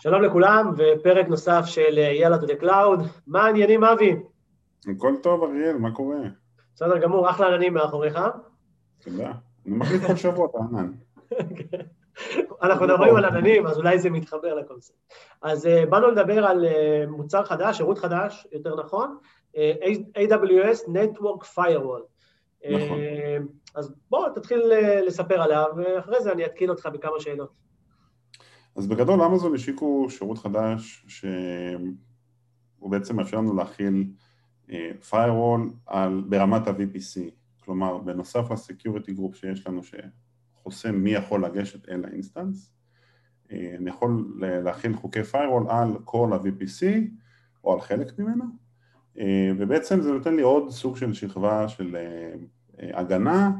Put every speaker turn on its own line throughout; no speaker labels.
שלום לכולם, ופרק נוסף של יאללה to the cloud. מה העניינים, אבי?
הכל טוב, אריאל, מה קורה?
בסדר גמור, אחלה עננים מאחוריך.
תודה. אני מחליט כל שבוע את הענן.
אנחנו מדברים על עננים, אז אולי זה מתחבר לקונספט. אז uh, באנו לדבר על uh, מוצר חדש, שירות חדש, יותר נכון, AWS Network Firewall.
נכון.
אז בוא, תתחיל לספר עליו, ואחרי זה אני אתקיל אותך בכמה שאלות.
אז בגדול אמזון השיקו שירות חדש שהוא בעצם מאפשר לנו להחיל firewall על, ברמת ה-VPC, כלומר בנוסף ל-security group שיש לנו שחוסם מי יכול לגשת אל ה-instance, אני יכול להחיל חוקי firewall על כל ה-VPC או על חלק ממנו, ובעצם זה נותן לי עוד סוג של שכבה של הגנה,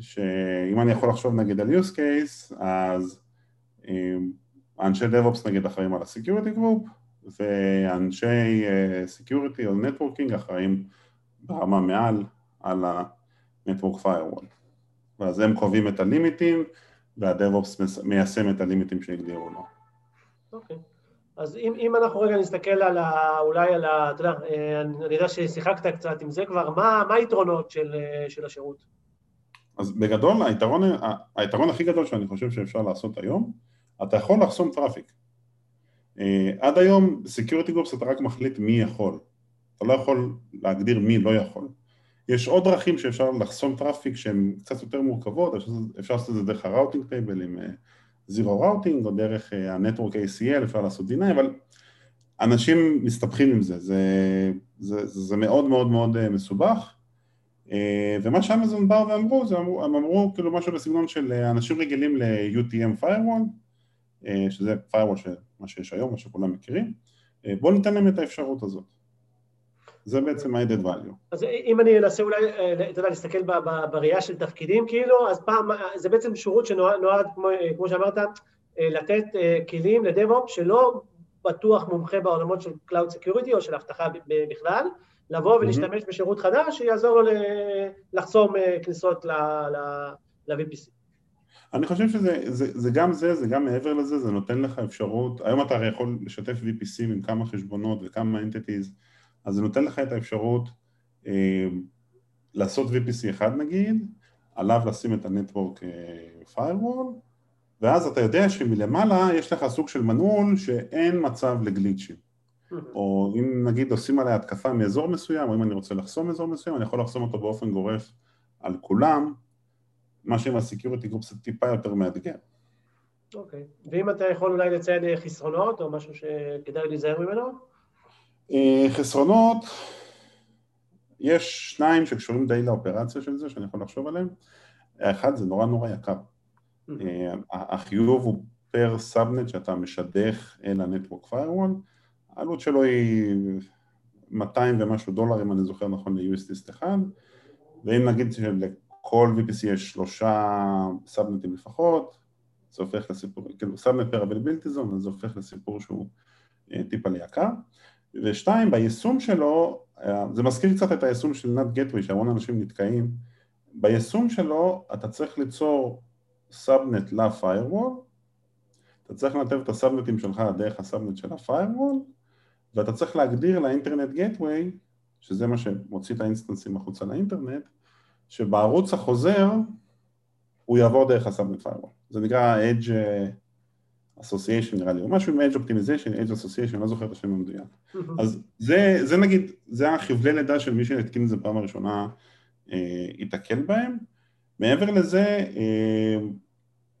שאם אני יכול לחשוב נגיד על use case, אז אנשי DevOps נגיד אחראים על ה-Security Group ואנשי Security או Networking אחראים ברמה מעל על ה-Network Firewall ואז הם קובעים את הלימיטים וה-DevOps מיישם את הלימיטים שהגדירו לו.
אוקיי, okay. אז אם, אם אנחנו רגע נסתכל על ה, אולי על ה... אתה יודע, אני יודע ששיחקת קצת עם זה כבר, מה, מה היתרונות של, של השירות?
אז בגדול היתרון, היתרון הכי גדול שאני חושב שאפשר לעשות היום אתה יכול לחסום traffic. Uh, עד היום ב-security groups אתה רק מחליט מי יכול, אתה לא יכול להגדיר מי לא יכול. יש עוד דרכים שאפשר לחסום traffic שהן קצת יותר מורכבות, אפשר לעשות את זה דרך ה-routing table עם zero uh, routing או דרך ה-network uh, ACL, אפשר לעשות deny, אבל אנשים מסתבכים עם זה, זה, זה, זה, זה מאוד מאוד מאוד uh, מסובך. Uh, ומה שאמזון באו ואמרו, זה אמרו, הם אמרו כאילו משהו בסגנון של אנשים רגילים ל-UTM firewall, שזה firewall של מה שיש היום, מה שכולם מכירים, אה, בואו ניתן להם את האפשרות הזאת. זה בעצם ה-added value.
אז אם אני אנסה אולי, אה, אתה יודע, להסתכל בראייה של תפקידים כאילו, אז פעם, זה בעצם שירות שנועד, כמו, כמו שאמרת, לתת כלים לדב-אופ שלא בטוח מומחה בעולמות של Cloud Security או של אבטחה בכלל, לבוא ולהשתמש בשירות חדש שיעזור לו לחסום כניסות ל-VPC.
אני חושב שזה זה, זה גם זה, זה גם מעבר לזה, זה נותן לך אפשרות, היום אתה הרי יכול לשתף VPC עם כמה חשבונות וכמה entities, אז זה נותן לך את האפשרות אה, לעשות VPC אחד נגיד, עליו לשים את ה-Network אה, Firewall, ואז אתה יודע שמלמעלה יש לך סוג של מנעול שאין מצב לגליצ'ים. או אם נגיד עושים עליה התקפה מאזור מסוים, או אם אני רוצה לחסום אזור מסוים, אני יכול לחסום אותו באופן גורף על כולם, מה שעם ה-security group זה טיפה יותר מאתגר.
אוקיי, ואם אתה יכול אולי לציין חסרונות או משהו שכדאי להיזהר ממנו?
אה, חסרונות, יש שניים שקשורים די לאופרציה של זה, שאני יכול לחשוב עליהם. האחד זה נורא נורא יקר. אה, החיוב הוא per subnet שאתה משדך אל ה-network firewall, העלות שלו היא 200 ומשהו דולר אם אני זוכר נכון ל-us-east אחד, ואם נגיד כל VPC יש שלושה subnet-ים לפחות, זה הופך לסיפור, כאילו subnet per zone, אז זה הופך לסיפור שהוא אה, טיפה יקר. ושתיים, ביישום שלו, אה, זה מזכיר קצת את היישום של NAT gateway, שהמון אנשים נתקעים, ביישום שלו אתה צריך ליצור subnet ל-firewall, אתה צריך לנתב את הסאבנטים שלך דרך ה subnet של ה-firewall, ואתה צריך להגדיר ל Internet gateway, שזה מה שמוציא את האינסטנסים החוצה לאינטרנט, שבערוץ החוזר הוא יעבור דרך ה subnet firewall. זה נקרא Edge Association נראה לי, או משהו עם Edge Optimization, Edge Association, אני לא זוכר את השם המדויק. אז זה, זה נגיד, זה החבלי לידה של מי שהתקין את זה פעם הראשונה אה, ייתקל בהם. מעבר לזה, אה,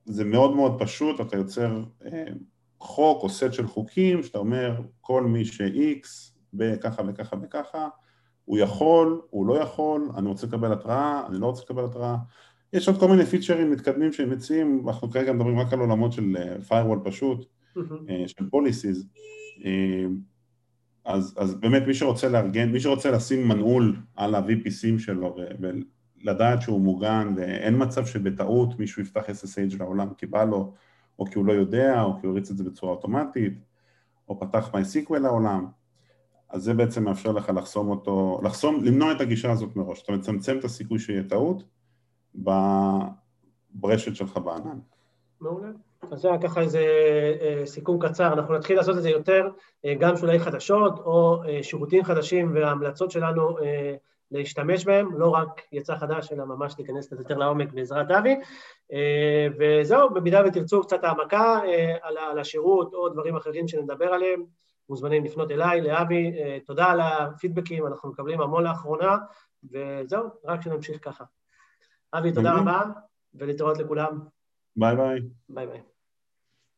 זה מאוד מאוד פשוט, אתה יוצר אה, חוק או סט של חוקים, שאתה אומר כל מי ש-X בככה וככה וככה, הוא יכול, הוא לא יכול, אני רוצה לקבל התראה, אני לא רוצה לקבל התראה. יש עוד כל מיני פיצ'רים מתקדמים שהם מציעים, אנחנו כרגע מדברים רק על עולמות של אה, firewall פשוט, אה, של policies. אה, אז, אז באמת מי שרוצה לארגן, מי שרוצה לשים מנעול על ה-VPCים שלו ולדעת שהוא מוגן ואין מצב שבטעות מישהו יפתח SSH לעולם כי בא לו, או כי הוא לא יודע, או כי הוא הריץ את זה בצורה אוטומטית, או פתח MySQL לעולם, אז זה בעצם מאפשר לך לחסום אותו, לחסום, למנוע את הגישה הזאת מראש, אתה מצמצם את הסיכוי שיהיה טעות ברשת שלך בענן.
מעולה. אז זה היה ככה איזה אה, סיכום קצר, אנחנו נתחיל לעשות את זה יותר, אה, גם שולי חדשות או אה, שירותים חדשים וההמלצות שלנו להשתמש בהם, לא רק יצא חדש, אלא ממש להיכנס קצת יותר לעומק בעזרת אבי. וזהו, במידה ותרצו קצת העמקה על השירות או דברים אחרים שנדבר עליהם, מוזמנים לפנות אליי, לאבי, תודה על הפידבקים, אנחנו מקבלים המון לאחרונה, וזהו, רק שנמשיך ככה. אבי, תודה רבה, ולהתראות לכולם.
ביי ביי.
ביי ביי.